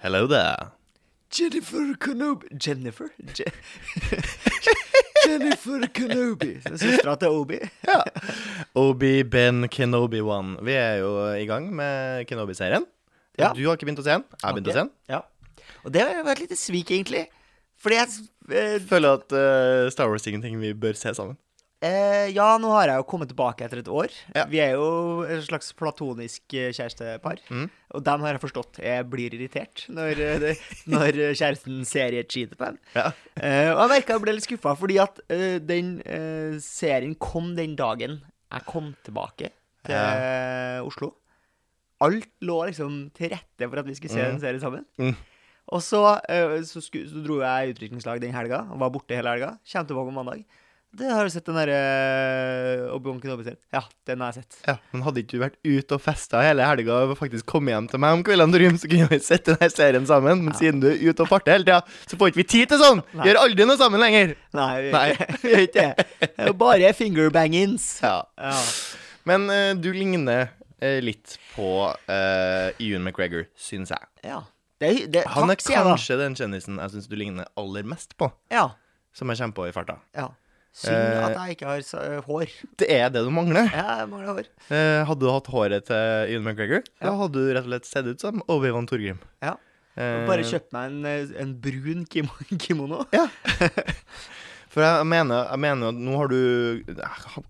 Hello there. Jennifer Kenobi Jennifer? Je Jennifer Kenobi. Søstera til Obi. Ja. Obi Ben Kenobi One. Vi er jo i gang med Kenobi-serien. Ja. Du har ikke begynt å se den. Jeg har begynt å se den. Ja. Og det har vært et lite svik, egentlig. Fordi jeg eh, Føler at uh, Star Wars er ingenting vi bør se sammen. Eh, Ja, nå har jeg jo kommet tilbake etter et år. Ja. Vi er jo et slags platonisk eh, kjærestepar. Mm. Og dem har jeg forstått jeg blir irritert når, kjæresten ser i et skit på en. Ja. Eh, og jeg merka jeg ble litt skuffa, fordi at eh, den eh, serien kom den dagen jeg kom tilbake til Oslo. Alt lå liksom til rette for at vi skulle se Mm. den serien sammen. Mm. Og så, eh, så, så dro jeg i utdrikningslag den helga, og var borte hele helga. Kjem tilbake om mandag. Det har du sett den derre uh, Obi-Wan Kenobi-serien? Ja, den har jeg sett. Ja, Men hadde ikke du vært ute og festa hele helga og faktisk kommet hjem til meg om kveldene, Trym, så kunne vi sett denne serien sammen. Men siden du er ute og farter hele tida, så får ikke vi tid til sånn! Vi Nei. gjør aldri noe sammen lenger. Nei, vi gjør ikke vi det. Det er jo bare fingerbangings. Ja. Ja. Men uh, du ligner uh, litt på uh, Ewan McGregor, syns jeg. ja. Det, det, Han er takk, kanskje jeg den kjendisen jeg syns du ligner aller mest på, Ja. som jeg kommer på i farta. ja. Synd Eh, at jeg ikke har så, hår. Det er det du mangler. Ja, jeg mangler hår. Eh, hadde du hatt håret til Ewan McGregor, da hadde du rett og slett sett ut som Obi-Wan Torgrim. Ja. Eh, Bare kjøpt meg en, eh, en brun kimo kimono. Ja. For jeg mener, jeg mener at nå har du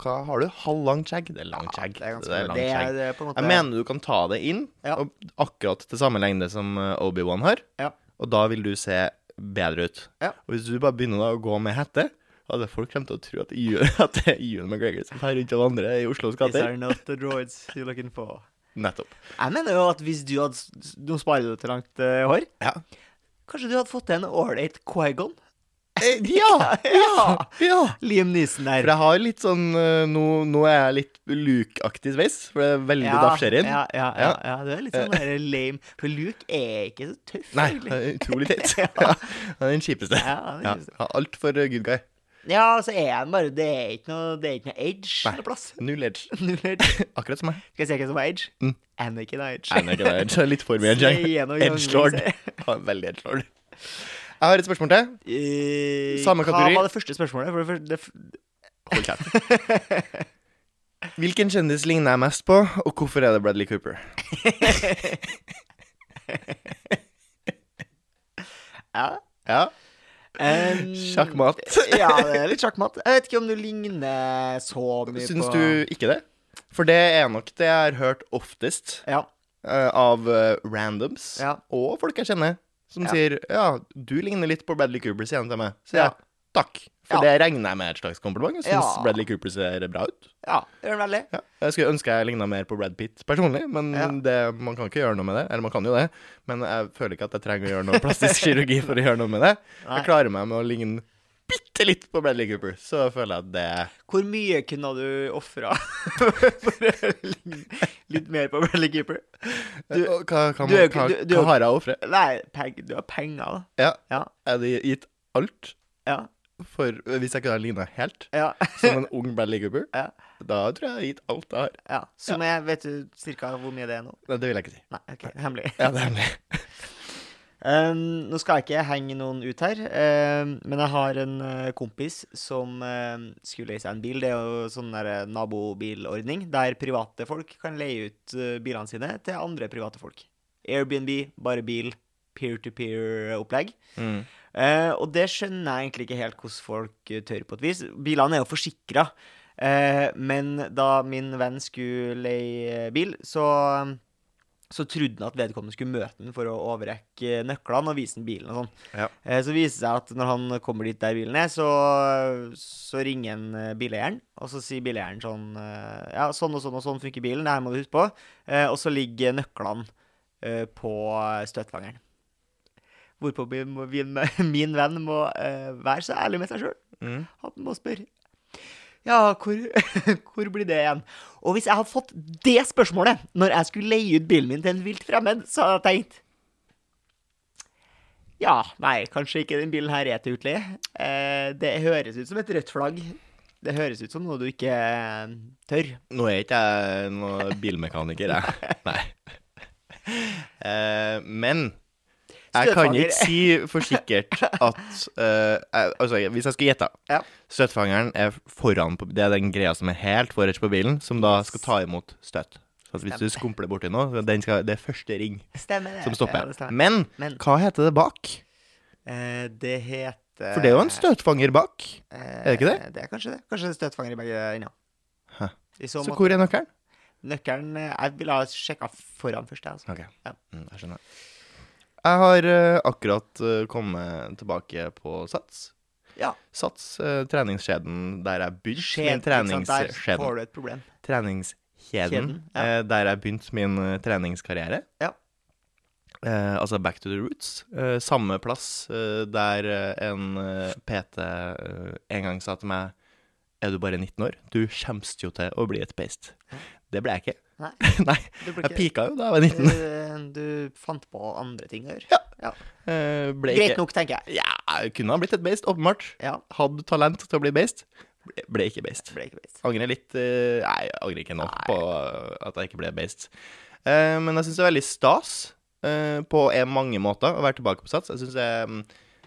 Hva har du? Halvlangt skjegg? Det er langt skjegg. Det er ganske det er Jeg mener du kan ta det inn, Ja. og akkurat til samme lengde som eh, Obi-Wan har. Ja. Og da vil du se bedre ut. Ja. Og hvis du bare begynner å gå med hette, hadde folk kommet til å tro at, Ewan- at det er Ewan McGregor som tar rundt og vandrer i Oslos These gater. are not the droids you're looking for. Nettopp. Jeg mener jo at hvis du hadde Nå sparer du til langt uh, hår. Ja. Kanskje du hadde fått til en ålreit Quaigon? Eh, ja! Ja! ja. Liam Neeson For jeg har litt sånn eh, Nå, nå er jeg litt Luke-aktig sveis, for det er veldig Ja, Daff Sherrin. ja, ja, ja, Ja. ja, du er litt sånn der lame. For Luke er ikke så tøff, Nei, egentlig. er utrolig teit. Ja. ja. Han er den kjipeste. Ja, han Ja, den kjipeste. ja, Altfor good guy. Ja, så er han bare Det er ikke noe, det er ikke noe edge noe plass. Null edge. Null edge. Akkurat som meg. Skal jeg si hvem som er edge? Mm. Anakin er edge. Anakin er. Edge litt for mye edge. Edgelord. veldig edgelord. Jeg har et spørsmål til. Eh, Samme kategori. Hva var det første spørsmålet? For det første, Hold kjeft. Hvilken kjendis ligner jeg mest på, og hvorfor er det Bradley Cooper? ja. Ja, Um, Sjakkmatt. ja, det er litt sjakkmatt. Jeg vet ikke om du ligner så mye Syns på du ikke det? For det er nok det jeg har hørt oftest Ja. eh, av eh, randoms, Ja. og folk jeg kjenner, som Ja. sier Ja, du ligner litt på Bradley Cooper, sier han til meg. Så Ja. jeg takk. For det regner jeg med et slags kompliment. Jeg syns. Bradley Cooper ser bra ut. ja gjør den veldig. Ja. Jeg skulle ønske jeg ligna mer på Brad Pitt personlig, men det, man kan ikke gjøre noe med det. Eller man kan jo det, men jeg føler ikke at jeg trenger å gjøre noe plastisk kirurgi for å gjøre noe med det. Jeg klarer meg med å ligne bitte litt på Bradley Cooper, så føler jeg at det Hvor mye kunne du ofra for å ligne litt mer på Bradley Cooper? Du- Og hva, hva, du er hva, du- er hva har jeg å ofre? Nei, peng, du har penger, da. Ja, Ja. er det gitt alt Ja. For Hvis jeg kunne ha ligna helt Ja. som en ung Bradley Cooper, Ja. da tror jeg jeg har gitt alt jeg har. ja. Som er Vet du cirka hvor mye det er nå? Nei, Det vil jeg ikke si. Nei, ok, hemmelig. Ja, det er hemmelig. Um, nå skal jeg ikke henge noen ut her, um, men jeg har en uh, kompis som um, skulle leie seg en bil. Det er jo sånn der, uh, nabobilordning der private folk kan leie ut uh, bilene sine til andre private folk. Airbnb, bare bil, peer-to-peer-opplegg. Mm. Eh, og det skjønner jeg egentlig ikke helt hvordan folk eh, tør på et vis. Bilene er jo forsikra, men da min venn skulle leie bil, så, så trodde han at vedkommende skulle møte ham for å overrekke nøklene og vise ham bilen og sånn. Ja. Eh, så viser det seg at når han kommer dit der bilen er, så, så ringer han eh, bileieren, og så sier bileieren sånn eh, Ja, sånn og sånn og sånn funker bilen, det her må du huske på. Eh, og så ligger nøklene eh, på støtfangeren. Hvorpå min, min, min venn må uh, være så ærlig med seg sjøl Mm. han må spørre Ja, hvor, hvor blir det igjen? Og hvis jeg hadde fått det spørsmålet når jeg skulle leie ut bilen min til en vilt fremmed, så hadde jeg tenkt Ja, nei, kanskje ikke den bilen her er til utleie. Uh, det høres ut som et rødt flagg. Det høres ut som noe du ikke eh, tør. Nå er ikke jeg noen bilmekaniker, jeg. Nei. Uh, men Jeg kan ikke si for sikkert at uh, jeg, Altså, hvis jeg skal gjette Ja. Støtfangeren er foran på Det er den greia som er helt forrest på bilen, som da skal ta imot støt. Så hvis du skumpler borti noe, den skal, det er første ring Stemmer det. som Ja, stopper. det stemmer. Men Men hva heter det bak? Uh, det heter For det er jo en støtfanger bak. Er det ikke det? Det er kanskje det. Kanskje det er støtfanger i begge ender. Hæ. Så Så hvor er nøkkelen? Nøkkelen eh, Jeg ville ha sjekka foran først, jeg. Altså. Ok, Ja. mm, jeg skjønner. Jeg har uh, akkurat uh, kommet tilbake på Sats. Ja. Sats, uh, treningskjeden der jeg begynte Skjed, min ikke? Der får du et problem. Treningskjeden Kjeden, ja. der jeg begynte min treningskarriere. Ja. Altså back to the roots. Samme plass der en PT en gang sa til meg Er du bare 19 år? Du kommer jo til å bli et beist. Det ble jeg ikke. Nei. Nei. Jeg pika jo da jeg var 19. Eh, du fant på andre ting å gjøre. Eh, ble Greit ikke nok, tenker jeg. Ja, jeg kunne ha blitt et beist, åpenbart. Ja. Hadde talent til å bli beist. Ble, ble ikke beist. Ble ikke beist. Angrer litt uh... Nei, jeg angrer ikke nå på at jeg ikke ble beist. Uh, men jeg syns det er veldig stas på mange måter å være tilbake på Sats. Jeg synes jeg,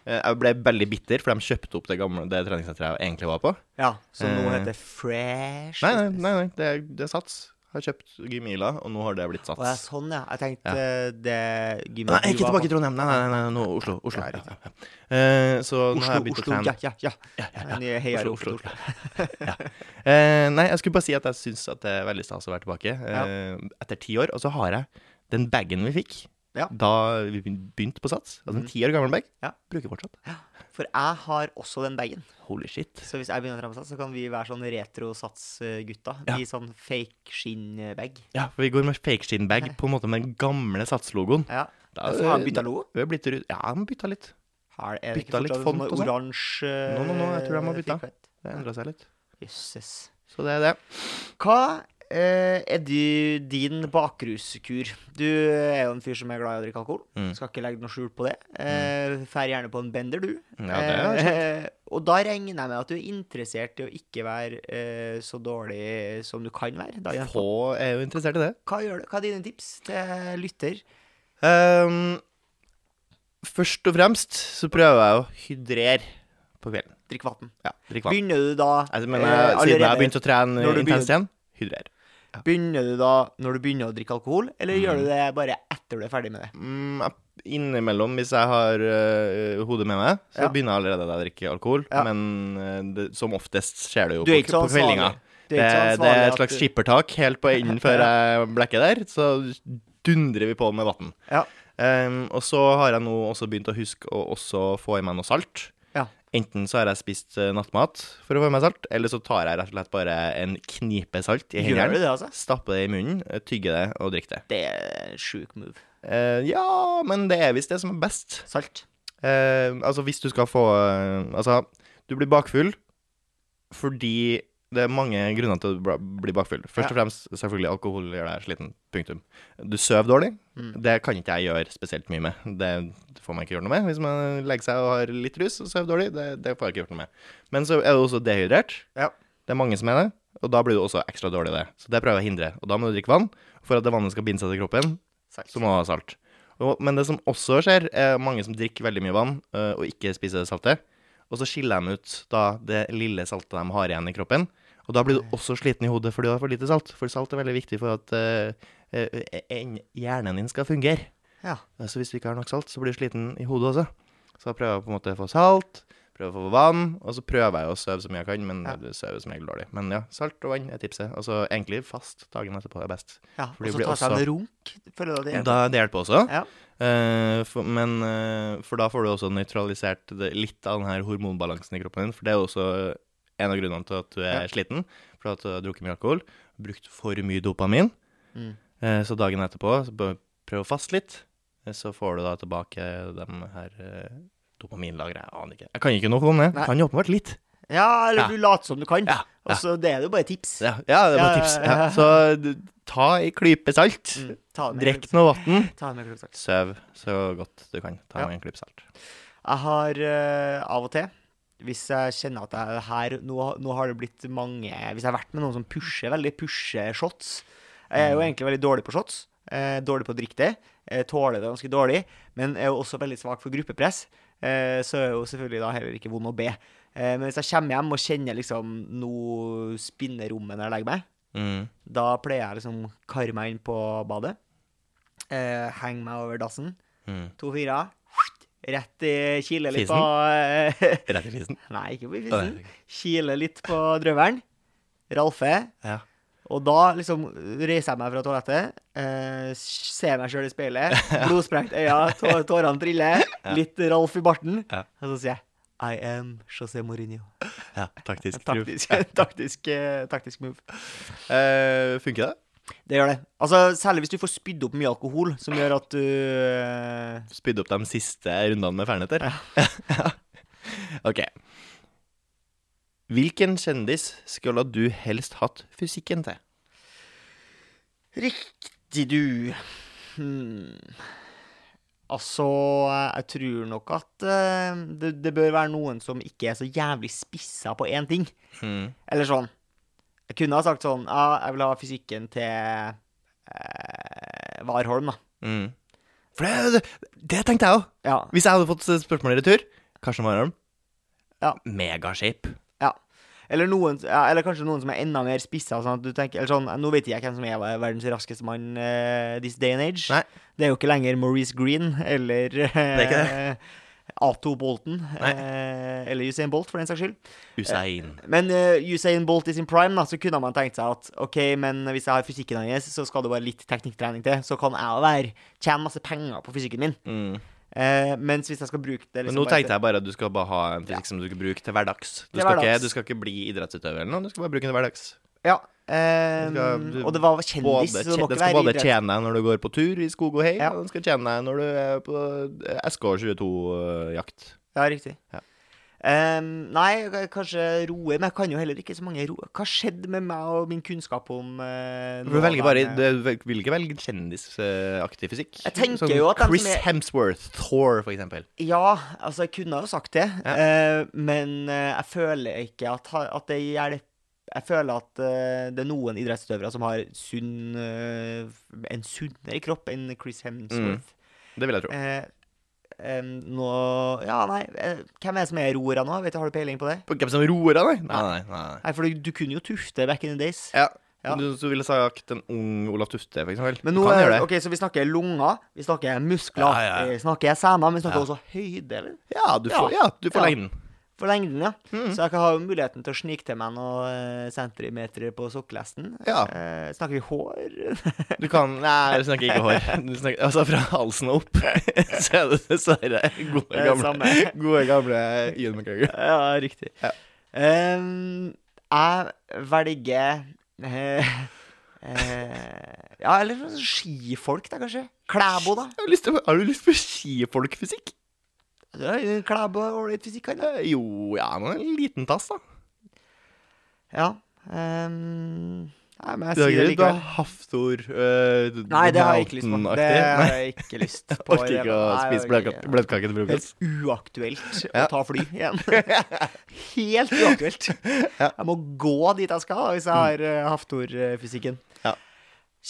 eh, jeg ble veldig bitter, for de kjøpte opp det gamle Det treningssenteret jeg egentlig var på. Ja, som nå heter Fresh Nei, nei, nei, nei det, det er Sats. Har kjøpt Gymila, og nå har det blitt Sats. Å ja, sånn, ja. Jeg tenkte Ja. eh, det Gymila Nei, ikke tilbake i Trondheim. Nei, nei, nei, nå Oslo. Oslo. Ja, Ja, ja. Eh, så nå har jeg begynt å Oslo, trene. ja, ja, ja. Ja, ja, ja. Oslo, Oslo. ja. Eh, nei, jeg skulle bare si at jeg syns det er veldig stas å være tilbake eh, etter ti år. Og så har jeg den bagen vi fikk Ja. da vi begynte på Sats. Altså en Mhm. ti år gammel bag. Ja. Bruker fortsatt. For jeg har også den bagen. Holy shit. Så hvis jeg begynner å trene på sats, så kan vi være sånn retro-sats-gutta. Ja. I sånn fake skinn-bag. Ja, for vi går med fake skinn-bag på en måte med den gamle Sats-logoen. Ja. Da- Så har han bytta logo? Blitt Ja, han bytta litt. Her er det Bytta ikke litt font sånn og sånn? oransje Nå, nå, nå, jeg tror de har bytta. Det endra seg litt. Jøsses. Så det er det. Hva er du, din bakruskur? Du er jo en fyr som er glad i å drikke alkohol. Mm. Skal ikke legge noe skjul på det. Eh, Fær gjerne på en bender, du. Ja, det eh, og da regner jeg med at du er interessert i å ikke være eh, så dårlig som du kan være. Da. Få er jo interessert i det. Hva gjør du? Hva er dine tips til lytter? Um, først og fremst så prøver jeg å hydrere på kvelden. Drikk vann. Ja, drikk vann. Begynner du da Altså, men eh, siden jeg har begynt å trene intenst igjen, hydrer. Begynner du da når du begynner å drikke alkohol, eller gjør du det bare etter du er ferdig med det? Mm, innimellom, hvis jeg har uh, hodet med meg, så Ja. begynner jeg allerede da å drikke alkohol. Ja. Men øh, det, som oftest skjer det jo på, på kveldinga. Det, det er et slags skippertak helt på enden før jeg blekker der. Så dundrer vi på med vann. Ja. Um, og så har jeg nå også begynt å huske å også få i meg noe salt. Enten så har jeg spist eh, nattmat for å få i meg salt, eller så tar jeg rett og slett bare en knipe salt i hendene, altså? stapper det i munnen, eh, tygger det og drikker det. Det er en sjuk move. Uh, ja, men det er visst det som er best. Salt. Uh, altså, hvis du skal få uh, Altså, du blir bakfull fordi det er mange grunner til å bli bakfull. Først og fremst selvfølgelig alkohol gjør deg sliten. Punktum. Du sover dårlig. Mm. Det kan ikke jeg gjøre spesielt mye med. Det får man ikke gjort noe med. Hvis man legger seg og har litt rus og sover dårlig, det, det får jeg ikke gjort noe med. Men så er du også dehydrert. Ja. Det er mange som er det, og da blir du også ekstra dårlig i det. Så det prøver jeg å hindre. Og da må du drikke vann. For at det vannet skal binde seg til kroppen, Salt. så må du ha salt. Og, men det som også skjer, er mange som drikker veldig mye vann øh, og ikke spiser det saltet. Og så skiller de ut da det lille saltet de har igjen i kroppen. Og da blir du også sliten i hodet fordi du har for lite salt. For salt er veldig viktig for at uh, en- hjernen din skal fungere. Ja. Så hvis du ikke har nok salt, så blir du sliten i hodet også. Så da prøver jeg på en måte å få salt, prøver å få vann, og så prøver jeg å sove så mye jeg kan, men Ja. du sover som regel dårlig. Men ja, salt og vann er tipset. Altså egentlig fast dagen etterpå er best. ja. Og så ta seg en runk. Føler du det hjelper? Da, det hjelper også. Ja. Uh, for, men uh, for da får du også nøytralisert det, litt av den her hormonbalansen i kroppen din. For det er jo også en av grunnene til at du er Ja. sliten. For at du har drukket mye alkohol, brukt for mye dopamin. Mm. Eh, så dagen etterpå, så prøv å faste litt. Eh, Så får du da tilbake de her uh, dopaminlagrene. Jeg aner ikke. Jeg kan ikke noe om det. Nei. Kan jo åpenbart litt. Ja, eller Ja. du later som du kan. Ja, Og så det er jo bare tips. Ja, ja det er bare tips. Så ta ei klype salt. Mm. Drikk noe vann. Søv så godt du kan. Ta med en klype salt. Jeg har uh, av og til, hvis jeg kjenner at jeg her nå, nå har det blitt mange Hvis jeg har vært med noen som pusher veldig, pusher shots Jeg er jo Mm. egentlig veldig dårlig på shots. Eh, dårlig på å drikke det. eh, tåler det ganske dårlig, men er jo også veldig svak for gruppepress. Eh, så er jo selvfølgelig da heller ikke vond å be. Eh, men hvis jeg kommer hjem og kjenner liksom noe spinner rommet når jeg legger meg, Mm. da pleier jeg liksom kare meg inn på badet. Eh, Henge meg over dassen. Mm. To fire. Rett i Kile litt Fisen? på Rett i fisen. Nei, ikke på fisen. Kile litt på drøvelen. Ralfe. Ja. Og da liksom reiser jeg meg fra toalettet, eh, ser meg sjøl i speilet, blodsprengt øyne, tå tårene triller, litt Ralf i barten, Ja. og så sier jeg I am José Mourinho. ja. Taktisk. Taktisk, taktisk, eh, taktisk move. Eh, funker det? Det gjør det. Altså, Særlig hvis du får spydd opp mye alkohol, som gjør at du Spydd Spydde opp de siste rundene med Ferneter? Ja. OK. Hvilken kjendis skulle du helst hatt fysikken til? Riktig, du. Hmm. Altså, jeg tror nok at eh, det, det bør være noen som ikke er så jævlig spissa på én ting. Hmm. Eller sånn Jeg kunne ha sagt sånn Ja, jeg vil ha fysikken til eh, Warholm, da. Mm. For det, det tenkte jeg òg. Ja. Hvis jeg hadde fått spørsmål i retur Karsten Warholm. Ja. Megashape. ja. Eller, noen, ja, eller kanskje noen som er enda mer spissa. Sånn at du tenker, eller sånn, nå vet jeg hvem som er verdens raskeste mann uh, this day and age. Nei. Det er jo ikke lenger Maurice Green eller Det er ikke det. Eh, A2 Bolton. Eh, eller Usain Bolt, for den saks skyld. Usain. Men uh, Usain Bolt i sin prime, da, så kunne man tenkt seg at OK, men hvis jeg har fysikken hans, så skal det bare litt teknikktrening til. Så kan jeg være tjene masse penger på fysikken min. Mm. Eh, mens hvis jeg skal bruke det Men liksom nå tenkte jeg bare at du skal bare ha en fysikk som du skal bruke til hverdags. Du Til skal, ikke, du skal ikke bli idrettsutøver eller noe, du skal bare bruke den til hverdags. Ja. Eh, Du skal- du- og det var kjendis, Både, så det må ikke skal være både idrett. tjene deg når du går på tur i skog og hei, Ja. og den skal tjene deg når du er på SK22-jakt. Ja, riktig. Ja. Um, nei, kanskje roe, men jeg kan jo heller ikke så mange roe. Hva skjedde med meg og min kunnskap om uh, Du velger bare Du vil ikke velge kjendisaktig fysikk. Jeg tenker Sånn jo at Chris som er- Hemsworth, Thor, for eksempel. Ja, altså, jeg kunne jo sagt det, Ja. uh, men uh, jeg føler ikke at, at det hjelper Jeg føler at uh, det er noen idrettsutøvere som har sunn, uh, en sunnere kropp enn Chris Hemsworth. Det vil jeg tro. Uh, um, nå Ja, nei. hvem er det som er roere nå? Vet du, Har du peiling på det? På Hvem som er roere, nei? Nei, nei, nei. Nei, for du, du kunne jo tufte back in the days. Ja. Ja. Du, du ville sagt en ung Olav Tufte, for eksempel. Men nå er, ok, Så vi snakker lunger, vi snakker muskler, Ja, ja, vi snakker sener, men vi snakker også høyde, eller? Ja, du får, ja, du får lengden. For lengden, ja. Mm. Så jeg kan ha muligheten til å snike til meg noen eh, centimeter på sokkelesten. Ja. Eh, snakker vi hår? Du kan Nei, du snakker ikke hår. Du snakker, altså fra halsen og opp, så er det dessverre gode gamle, gode gamle Ian McGregor. ja, riktig. Ja. Em, jeg velger eh, eh, Ja, eller skifolk, da, kanskje. Klæbo, da. Har du lyst, på, på skifolkfysikk? Klæbo er ålreit fysikk, han. Eh, Jo, ja, er en liten tass, da. Ja. Um, nei, men jeg sier det ikke likevel. ha Haftor uh, Nei, det har jeg ikke lyst på. Det har jeg ikke lyst på. orker ikke å spise bløtkake til frokost. Helt uaktuelt å ta fly igjen. Helt uaktuelt. Jeg må gå dit jeg skal hvis jeg har uh, Haftor-fysikken. Ja.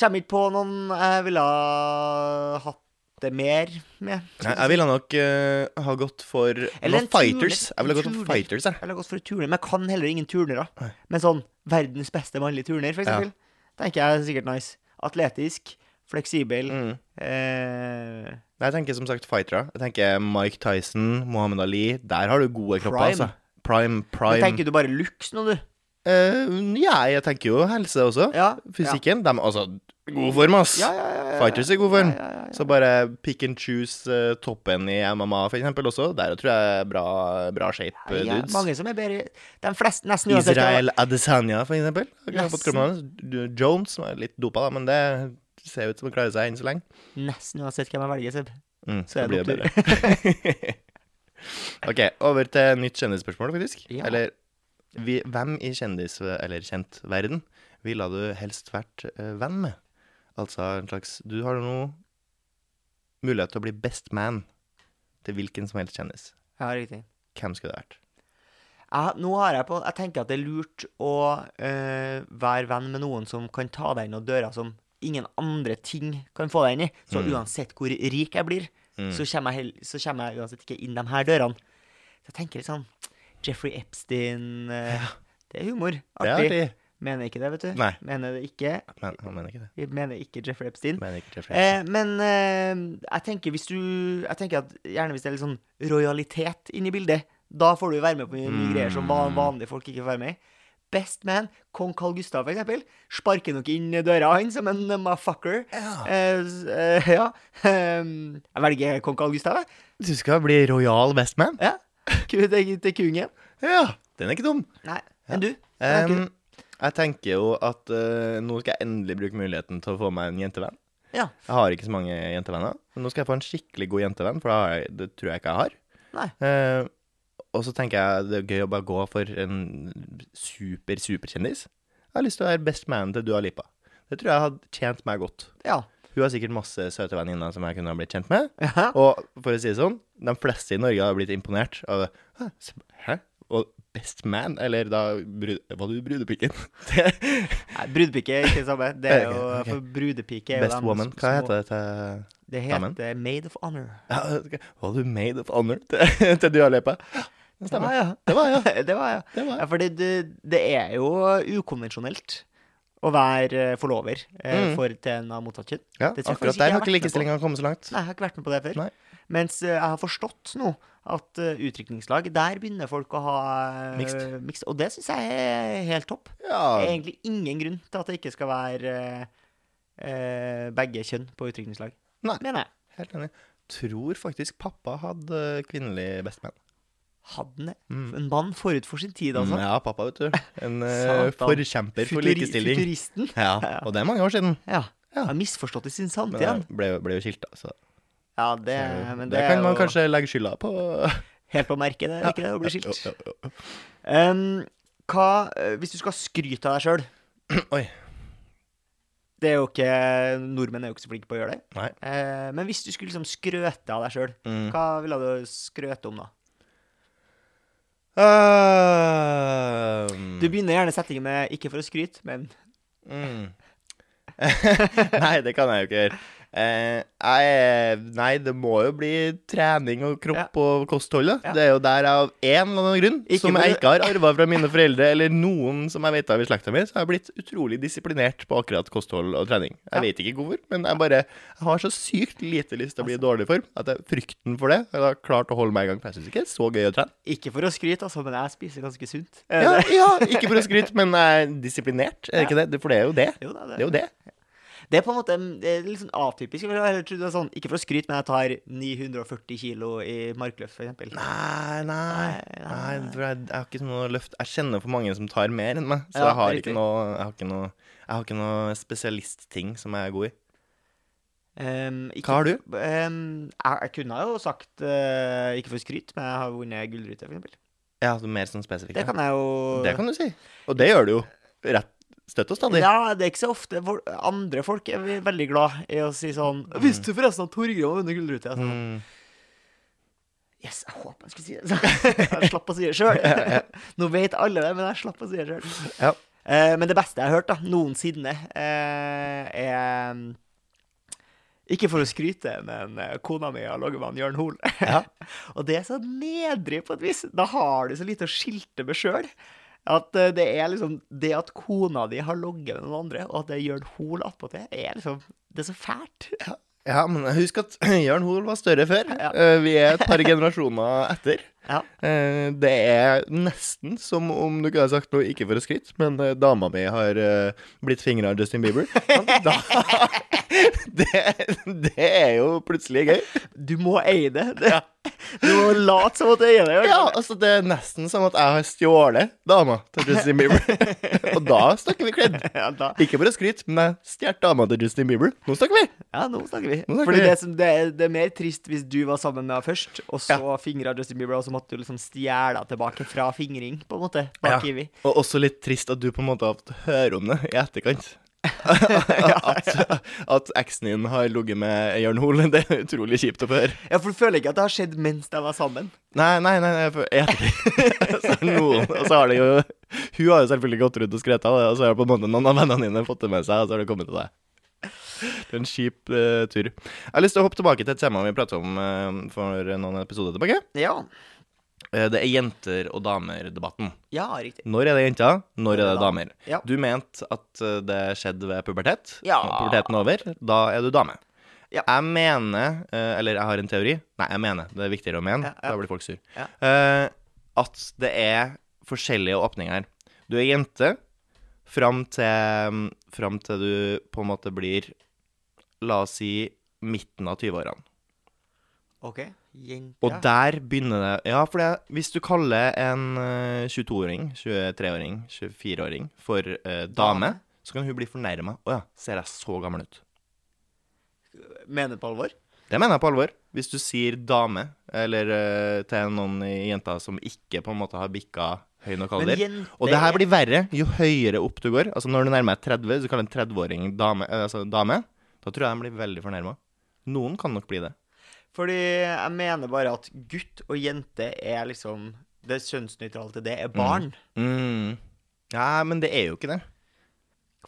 Kommer ikke på noen jeg ville ha hatt det mer med. Nei, Jeg ville nok uh, ha gått for Eller fighters. turner. Jeg ville gått for fighters, jeg. Jeg ville gått for turner, men jeg kan heller ingen turnere. Men sånn verdens beste mannlige turner, for Ja. eksempel, tenker jeg er sikkert nice. Atletisk, fleksibel. Mm. Eh, Jeg tenker som sagt fightere. Jeg tenker Mike Tyson, Mohammed Ali. Der har du gode kropper, Prime. altså. Prime, men tenker du bare looks nå, du? Uh, ja, jeg tenker jo helse også. Ja. Fysikken. De er altså god form, ass. Ja, ja, ja. Fighters er i god form. Så bare pick and choose uh, toppen i MMA, for eksempel, også. Der tror jeg er bra, bra shape, Ja, dudes. mange som er bedre De fleste, nesten uansett Israel Adesanya, for eksempel. Nesten. Jones, som er litt dopa, da, men det ser ut som han klarer seg enn så lenge. Nesten uansett hvem jeg velger, Seb. Mm, Så er det blir det bedre. OK, over til nytt kjendisspørsmål, faktisk. Eller vi, hvem i kjendis- eller kjentverden ville du helst vært uh, venn med? Altså en slags Du har nå mulighet til å bli best man til hvilken som helst kjendis. Ja, riktig. Hvem skulle det vært? Jeg, nå har jeg på Jeg tenker at det er lurt å øh, være venn med noen som kan ta deg inn noen dører som ingen andre ting kan få deg inn i. Så Mm. uansett hvor rik jeg blir, så, kommer jeg, så kommer jeg uansett ikke inn de her dørene. Så jeg tenker litt sånn Jeffrey Epstein eh, Det er humor. Det er Artig. Mener ikke det, vet du. Nei. Mener det ikke. Men han mener ikke det. Vi mener ikke Jeffrey Epstein. Mener ikke Jeffrey. Eh, men eh, jeg tenker hvis du Jeg tenker at gjerne hvis det er litt sånn rojalitet inni bildet, da får du være med på mye, mye greier som van- vanlige folk ikke får være med i. Best man, kong Carl Gustav, for eksempel, sparker nok inn døra han som en motherfucker. Ja. Eh, eh, ja. Ehm, jeg velger kong Carl Gustav, jeg. Du skal bli royal bestman? Ja. Til kungen. Ja. Den er ikke dum. Nei. Enn du? Er ikke Um, jeg tenker jo at uh, nå skal jeg endelig bruke muligheten til å få meg en jentevenn. Ja. Jeg har ikke så mange jentevenner, men nå skal jeg få en skikkelig god jentevenn, for jeg, det tror jeg ikke jeg har. Nei. Uh, og så tenker jeg det er gøy å bare gå for en super, superkjendis. Jeg har lyst til å være best man til Dua Lipa. Det tror jeg hadde tjent meg godt. Ja. Hun har sikkert masse søte venninner som jeg kunne ha blitt kjent med. Ja. Og for å si det sånn, de fleste i Norge har blitt imponert av Hæ? Best man? Eller da brud, Var du brudepikken? Det- Nei, Brudepike er ikke det samme. Det er jo, okay. ok. For brudepike er jo best dem woman. Hva heter det til Det damen? heter Maid of Honor. ja, okay. Var du made of honor til, til Dua Lipa? Det Det stemmer. var. Det var jeg. det var ja. Det var Ja, jeg. fordi det, det er jo ukonvensjonelt å være eh, forlover eh, Mm. for til en av motsatt kjønn. Ja, Det akkurat der har ikke likestillinga kommet så langt. Nei, jeg har ikke vært med på det før. Nei. Mens eh, jeg har forstått nå at uh, utdrikningslag, der begynner folk å ha uh, Mixed. mixed. Og det syns jeg er helt topp. Det er egentlig ingen grunn til at det ikke skal være eh, begge kjønn på utdrikningslag. Nei. Mener jeg. helt enig. Tror faktisk pappa hadde kvinnelig bestman. Han det? Mm. En mann forut for sin tid, altså. Ja, pappa, vet du. En eh, forkjemper for Futuri- likestilling. Futuristen. Ja, og det er mange år siden. Ja. Ja. Har misforstått i sin Men samtid. jeg han. ble, ble jo skilt, da. Så Ja, det, men det, det kan man jo kanskje legge skylda på. helt på merket, det er ikke det, å bli skilt. Um, hva, eh, hvis du skal skryte av deg sjøl. Oi. Det er jo ikke Nordmenn er jo ikke så flinke på å gjøre det. Nei. Eh, men hvis du skulle liksom skrøte av deg sjøl, Mm. hva ville du skrøte om da? Um, Du begynner gjerne settingen med 'ikke for å skryte', men mm. Nei, det kan jeg jo ikke gjøre. Eh, nei, det må jo bli trening og kropp og kosthold. Ja. Det er jo der av en eller annen grunn, Ikke som jeg ikke har arva fra mine foreldre, eller noen som jeg vet av i slekta mi, så har jeg blitt utrolig disiplinert på akkurat kosthold og trening. Jeg Ja. vet ikke hvorfor, men jeg bare jeg har så sykt lite lyst til å bli i dårlig form at jeg, frykten for det jeg har klart å holde meg i gang. For jeg syns ikke det er så gøy å trene. Ikke for å skryte, altså, men jeg spiser ganske sunt. Ja, ja, ikke for å skryte, men jeg er disiplinert. Er det ikke det? For det er jo det. Jo da, Det er jo det. Det er på en måte er litt sånn atypisk. Sånn, ikke for å skryte, men jeg tar 940 kilo i markløft, eksempel. Nei, nei, Nei, nei, jeg, har ikke noe løft. Jeg kjenner for mange som tar mer enn meg, så Ja, jeg har ikke noe Jeg har ikke noe, jeg har ikke noe spesialistting som jeg er god i. Um, ikke- Hva har du? Um, jeg, jeg kunne jo sagt, uh, ikke for å skryte, men jeg har vunnet gullrute, eksempel. Ja, mer sånn spesifikt. Det kan jeg jo det kan du si. Og det gjør du jo rett støtt og stadig. Ja, det er ikke så ofte for, Andre folk er veldig glad i å si sånn 'Visste du forresten at Torgrim har vunnet gullrute?' Jeg er Sånn, Mm. yes, jeg håper jeg skulle si det. Så, jeg slapp å si det sjøl. Nå vet alle det, men jeg slapp å si det sjøl. Ja. Eh, men det beste jeg har hørt da, noensinne, eh, er mm, Ikke for å skryte, men eh, kona mi har ligget med han Jørn Hoel. Ja. og det er så nedrig på et vis. Da har du så lite å skilte med sjøl. At eh, det er liksom Det at kona di har ligget med noen andre, og at det Jørn Hoel attpåtil, er liksom Det er så fælt. ja, men husk at Jørn Hoel var større før. Ja. Eh, Vi er et par generasjoner etter. Ja. Eh, Det er nesten som om du kunne sagt noe ikke for å skryte, men eh, dama mi har eh, blitt fingra av Justin Bieber. Da, det, det er jo plutselig gøy. Du må eie det. det Du må late som at du eier det. Ja, altså Det er nesten som at jeg har stjålet dama til Justin Bieber. Og da snakker vi kledd. Ja. Ikke for å skryte, men jeg stjal dama til Justin Bieber. Nå snakker vi! Ja, nå snakker vi. Nå snakker Fordi vi. det, som, det, er, det er mer trist hvis du var sammen med henne først, og så Ja. fingra Justin Bieber, og så måtte du liksom stjele tilbake fra fingring, på en måte. Bak i vi. Og også litt trist at du på en måte har fått høre om det i etterkant. at at eksen din har ligget med Jørn Hoel. Det er utrolig kjipt å få høre. Ja, for du føler ikke at det har skjedd mens de var sammen? Nei, nei, nei, nei jeg så noen, og så har det jo Hun har jo selvfølgelig gått rundt og skrevet av det, og så har på en måte noen av vennene dine fått det med seg, og så har det kommet til deg. Det er en kjip uh, tur. Jeg har lyst til å hoppe tilbake til et tema vi pratet om uh, for noen episoder tilbake. Ja. Eh, det er jenter- og damer-debatten. Ja, riktig. Når er det jenter, når er det da? damer? Ja. Du mente at eh, det skjedde ved pubertet. Ja. Når puberteten er over, da er du dame. Ja. Jeg mener, eh, eller jeg har en teori Nei, jeg mener, det er viktigere å mene. Ja. Da blir folk sur. At det er forskjellige åpninger her. Du er jente fram til, fram til du på en måte blir La oss si midten av 20-årene. OK. Jente. Og der begynner det Ja, for det, hvis du kaller en eh, 22-åring, 23-åring, 24-åring for eh, dame, Dame. så kan hun bli fornærma. Å ja, ser jeg så gammel ut? Mener du på alvor? Det mener jeg på alvor. Hvis du sier dame, eller eh, til noen jenter som ikke på en måte har bikka høy nok alder jente Og det her blir verre jo høyere opp du går. Altså Når du nærmer deg 30, hvis du kaller en 30-åring dame, eh, altså dame, da tror jeg de blir veldig fornærma. Noen kan nok bli det. Fordi jeg mener bare at gutt og jente er liksom Det kjønnsnøytrale til det er barn. Mm. Ja, men det er jo ikke det.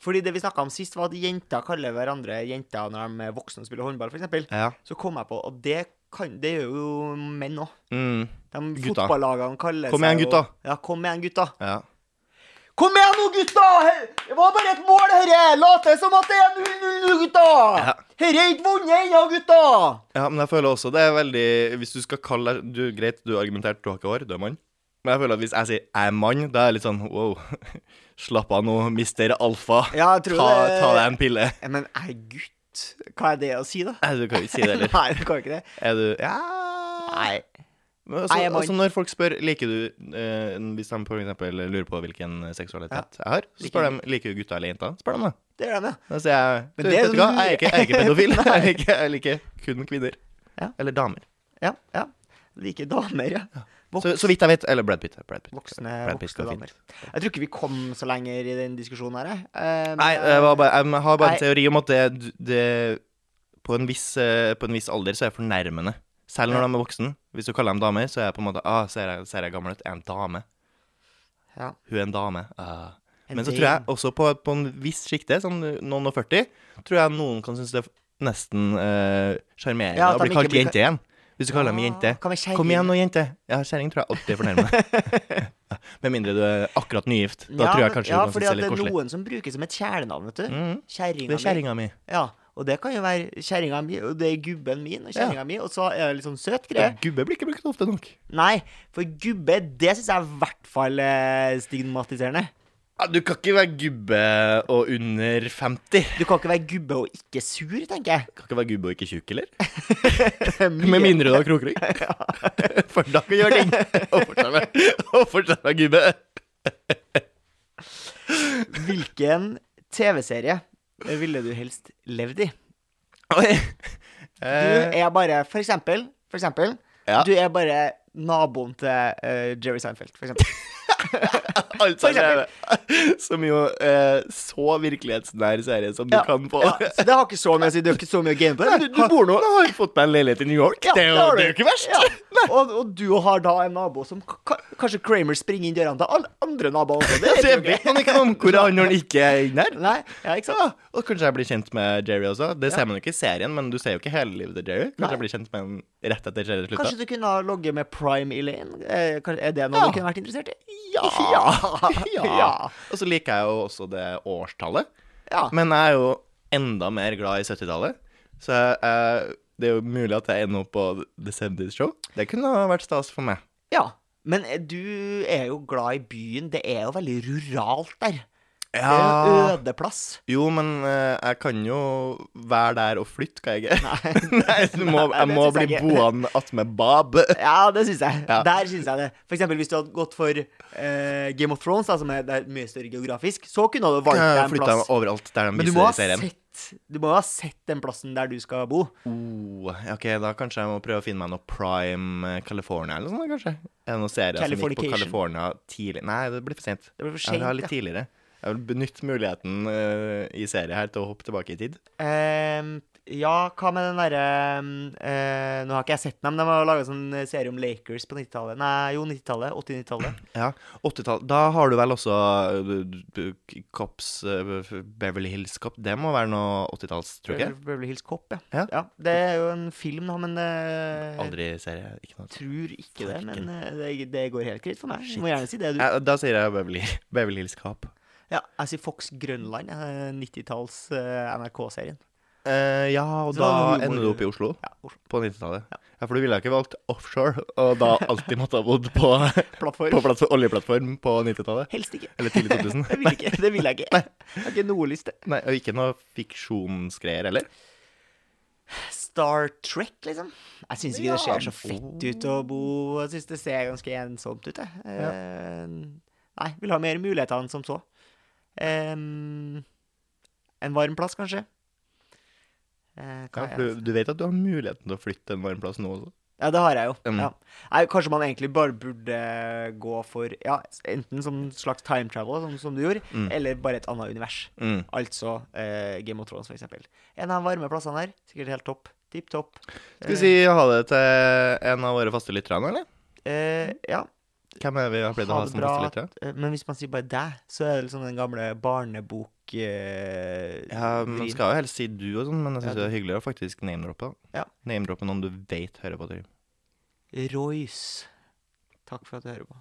Fordi det vi snakka om sist, var at jenter kaller hverandre jenter når de er voksne og spiller håndball, f.eks. Ja. Så kom jeg på Og det, kan, det gjør jo menn òg. Mm. Gutta. fotballagene kaller Kom igjen, gutta. Og. Ja, kom igjen, gutta. ja. Kom igjen nå, gutta! Det var bare et mål, herre! Late som at det er 0-0 nå, gutta! Ja. Herre er ikke vunnet ennå, gutta! Ja, men jeg føler også det er veldig Hvis du skal kalle deg du, Greit, du har argumentert, du har ikke hår, du er mann. Men jeg føler at hvis jeg sier jeg er mann, da er jeg litt sånn wow. Slapp av nå, mister alfa. Ja, jeg tror Ta, det ta deg en pille. Men jeg er gutt. Hva er det å si, da? Nei, du kan ikke si det heller. Nei, du kan ikke det. Er du Ja Nei. Altså, er altså når folk spør liker du eh, Hvis de for eksempel lurer på hvilken seksualitet jeg har, så spør de liker du gutter eller jenter. Spør dem, da. Det gjør de, ja. Da sier jeg Men du, det vet du hva, jeg er ikke, jeg er ikke pedofil. Jeg liker, jeg liker kun kvinner. Ja. Eller damer. Ja, ja. Liker damer, ja. Så, så vidt jeg vet. Eller Brad Pitt. Brad Pitt. Voksne, Brad Pitt voksne damer. Jeg tror ikke vi kom så lenger i den diskusjonen her. Eh, Nei, jeg, var bare, jeg har bare en teori om at det, det på, en viss, eh, på en viss alder så er det fornærmende. Selv når Ja. de er voksen. Hvis du kaller dem damer, så er jeg på en måte ah, ser jeg, ser jeg gammel ut? Er en dame? Ja. Hun er en dame. Ah. En Men så tror jeg også på, på en viss sjikte, sånn noen og 40, tror jeg noen kan synes det er nesten eh, sjarmerende Ja, å bli kalt jente igjen. Hvis du kaller dem Ah, jente. Kom igjen nå, jente. Ja, kjerring tror jeg alltid er fornærmende. Med mindre du er akkurat nygift. Da ja, tror jeg kanskje ja, du kan synes det er litt koselig. Ja, fordi det er noen som bruker som et kjælenavn, vet du. Mm. Kjerringa Det er mi. kjerringa mi. Ja, og det kan jo være kjerringa mi, og det er gubben min og kjerringa mi, og så er det litt sånn søt greie. Gubbe blir ikke brukt ofte nok. Nei, for gubbe, det syns jeg er i hvert fall stigmatiserende. Ja, du kan ikke være gubbe og under 50. Du kan ikke være gubbe og ikke sur, tenker jeg. Du Kan ikke være gubbe og ikke tjukk, eller? Med mindre du har krokrygg. For da kan du gjøre ting. Og fortsatt være gubbe. Hvilken TV-serie ville du helst levd i? Oi. Du Eh, er bare, for eksempel, for eksempel Ja. Du er bare naboen til uh, Jerry Seinfeld, for eksempel. altså, som eksempel. som jo eh, så virkelighetsnær serie som du Ja, kan få. ja, så det har ikke så mye å si. Det er ikke så mye å game på det. men Du, du bor nå har fått meg en leilighet i New York. Ja, det, er jo, har det er jo ikke verst. Ja. Og, og du har da en nabo som ka- ka- Kanskje Kramer springer inn dørene til alle andre naboer også. Det er jeg vet man ikke noe om hvor er han når han ikke er inne her. Nei, ja, ikke sant? Ja, og kanskje jeg blir kjent med Jerry også. Det ser man jo ikke i serien, men du ser jo ikke hele livet til Jerry. Kanskje Nei. jeg blir kjent med ham rett etter serien slutta. Kanskje du kunne ha logget med Prime Elaine? Eh, kan- Er det noe Ja. du kunne vært interessert i? Ja. Ja. Og så liker jeg jo også det årstallet. Ja. Men jeg er jo enda mer glad i 70-tallet. Så uh, det er jo mulig at jeg ender opp på The 70's Show. Det kunne ha vært stas for meg. ja. Men du er jo glad i byen. Det er jo veldig ruralt der. Det jo ødeplass. Jo, men eh, jeg kan jo være der og flytte, kan jeg ikke? Nei. Du må, Nei, jeg det må synes jeg bli ikke. boende attmed Bab. Ja, det syns jeg. Ja. Der syns jeg det. For eksempel hvis du hadde gått for eh, Game of Thrones, da, som er, det er mye større geografisk, så kunne du valgt deg en Flytte plass. overalt der de Men du må, viser ha serien. sett, du må ha sett den plassen der du skal bo. Oh, ok, da kanskje jeg må prøve å finne meg noe Prime eh, California eller noe sånt, kanskje? Er det noen serier som gikk på Californication. California tidlig? Nei, det blir for sent. Det blir for Jeg vil ha sent, litt ja. tidligere. Jeg vil benytte muligheten uh, i serie her til å hoppe tilbake i tid. Uh, Ja, hva med den derre uh, Nå har ikke jeg sett den, men de har laga sånn serie om Lakers på 90-tallet. Nei, jo, 90-tallet. 80-90-tallet. Ja, 80-tallet. Da har du vel også uh, Cops Beverly Hills Cop. Det må være noe 80-talls, tror jeg. Beverly Hills Cop, ja. Ja. Det er jo en film, da, men eh, Aldri serie. Ikke noe. Tror ikke det, men eh, det, det går helt greit for meg. Du Shit. må gjerne si det, du. Ja, Da sier jeg Beverly, Beverly Hills Cop. Ja, jeg sier Fox Grønland. eh, 90-talls eh, NRK-serien. Eh, ja, og da ender du opp i Oslo Ja, Oslo. på 90-tallet. Ja. Ja, for du ville ikke valgt offshore, og da alltid måtte ha bodd på, Plattform. på plattform, oljeplattform på 90-tallet? Helst ikke. Eller tidlig 2000? det vil ikke. Det vil jeg ikke. Jeg har ikke noe lyst til. Nei, og ikke noe fiksjonsgreier heller? Star Trek, liksom. Jeg syns ikke det ser så fett ut å bo Jeg syns det ser ganske ensomt ut, jeg. Eh, nei, vil ha mer muligheter enn som så. Em, en varm plass, kanskje. Eh, hva Ja, for du, du vet at du har muligheten til å flytte en varm plass nå også? Ja, det har jeg jo. Mm. Ja. Nei, kanskje man egentlig bare burde gå for ja, enten som slags time travel, som, som du gjorde, Mm. eller bare et annet univers. Mm. Altså eh, Game of Thrones, eksempel. En av de varme plassene her. Sikkert helt topp. Tipp topp. Skal vi si ha det til en av våre faste lyttere nå, eller? Eh, ja. Hvem er vi har pleid å Ha som faste? Eh, Men hvis man sier bare deg, så er det liksom den gamle barnebok... Eh, Ja, man skal jo helst si du og sånn, men jeg syns Ja, det er hyggeligere å faktisk name-droppe. Ja. Name-droppe noen du vet hører på. Trym. Royce. Takk for at du hører på.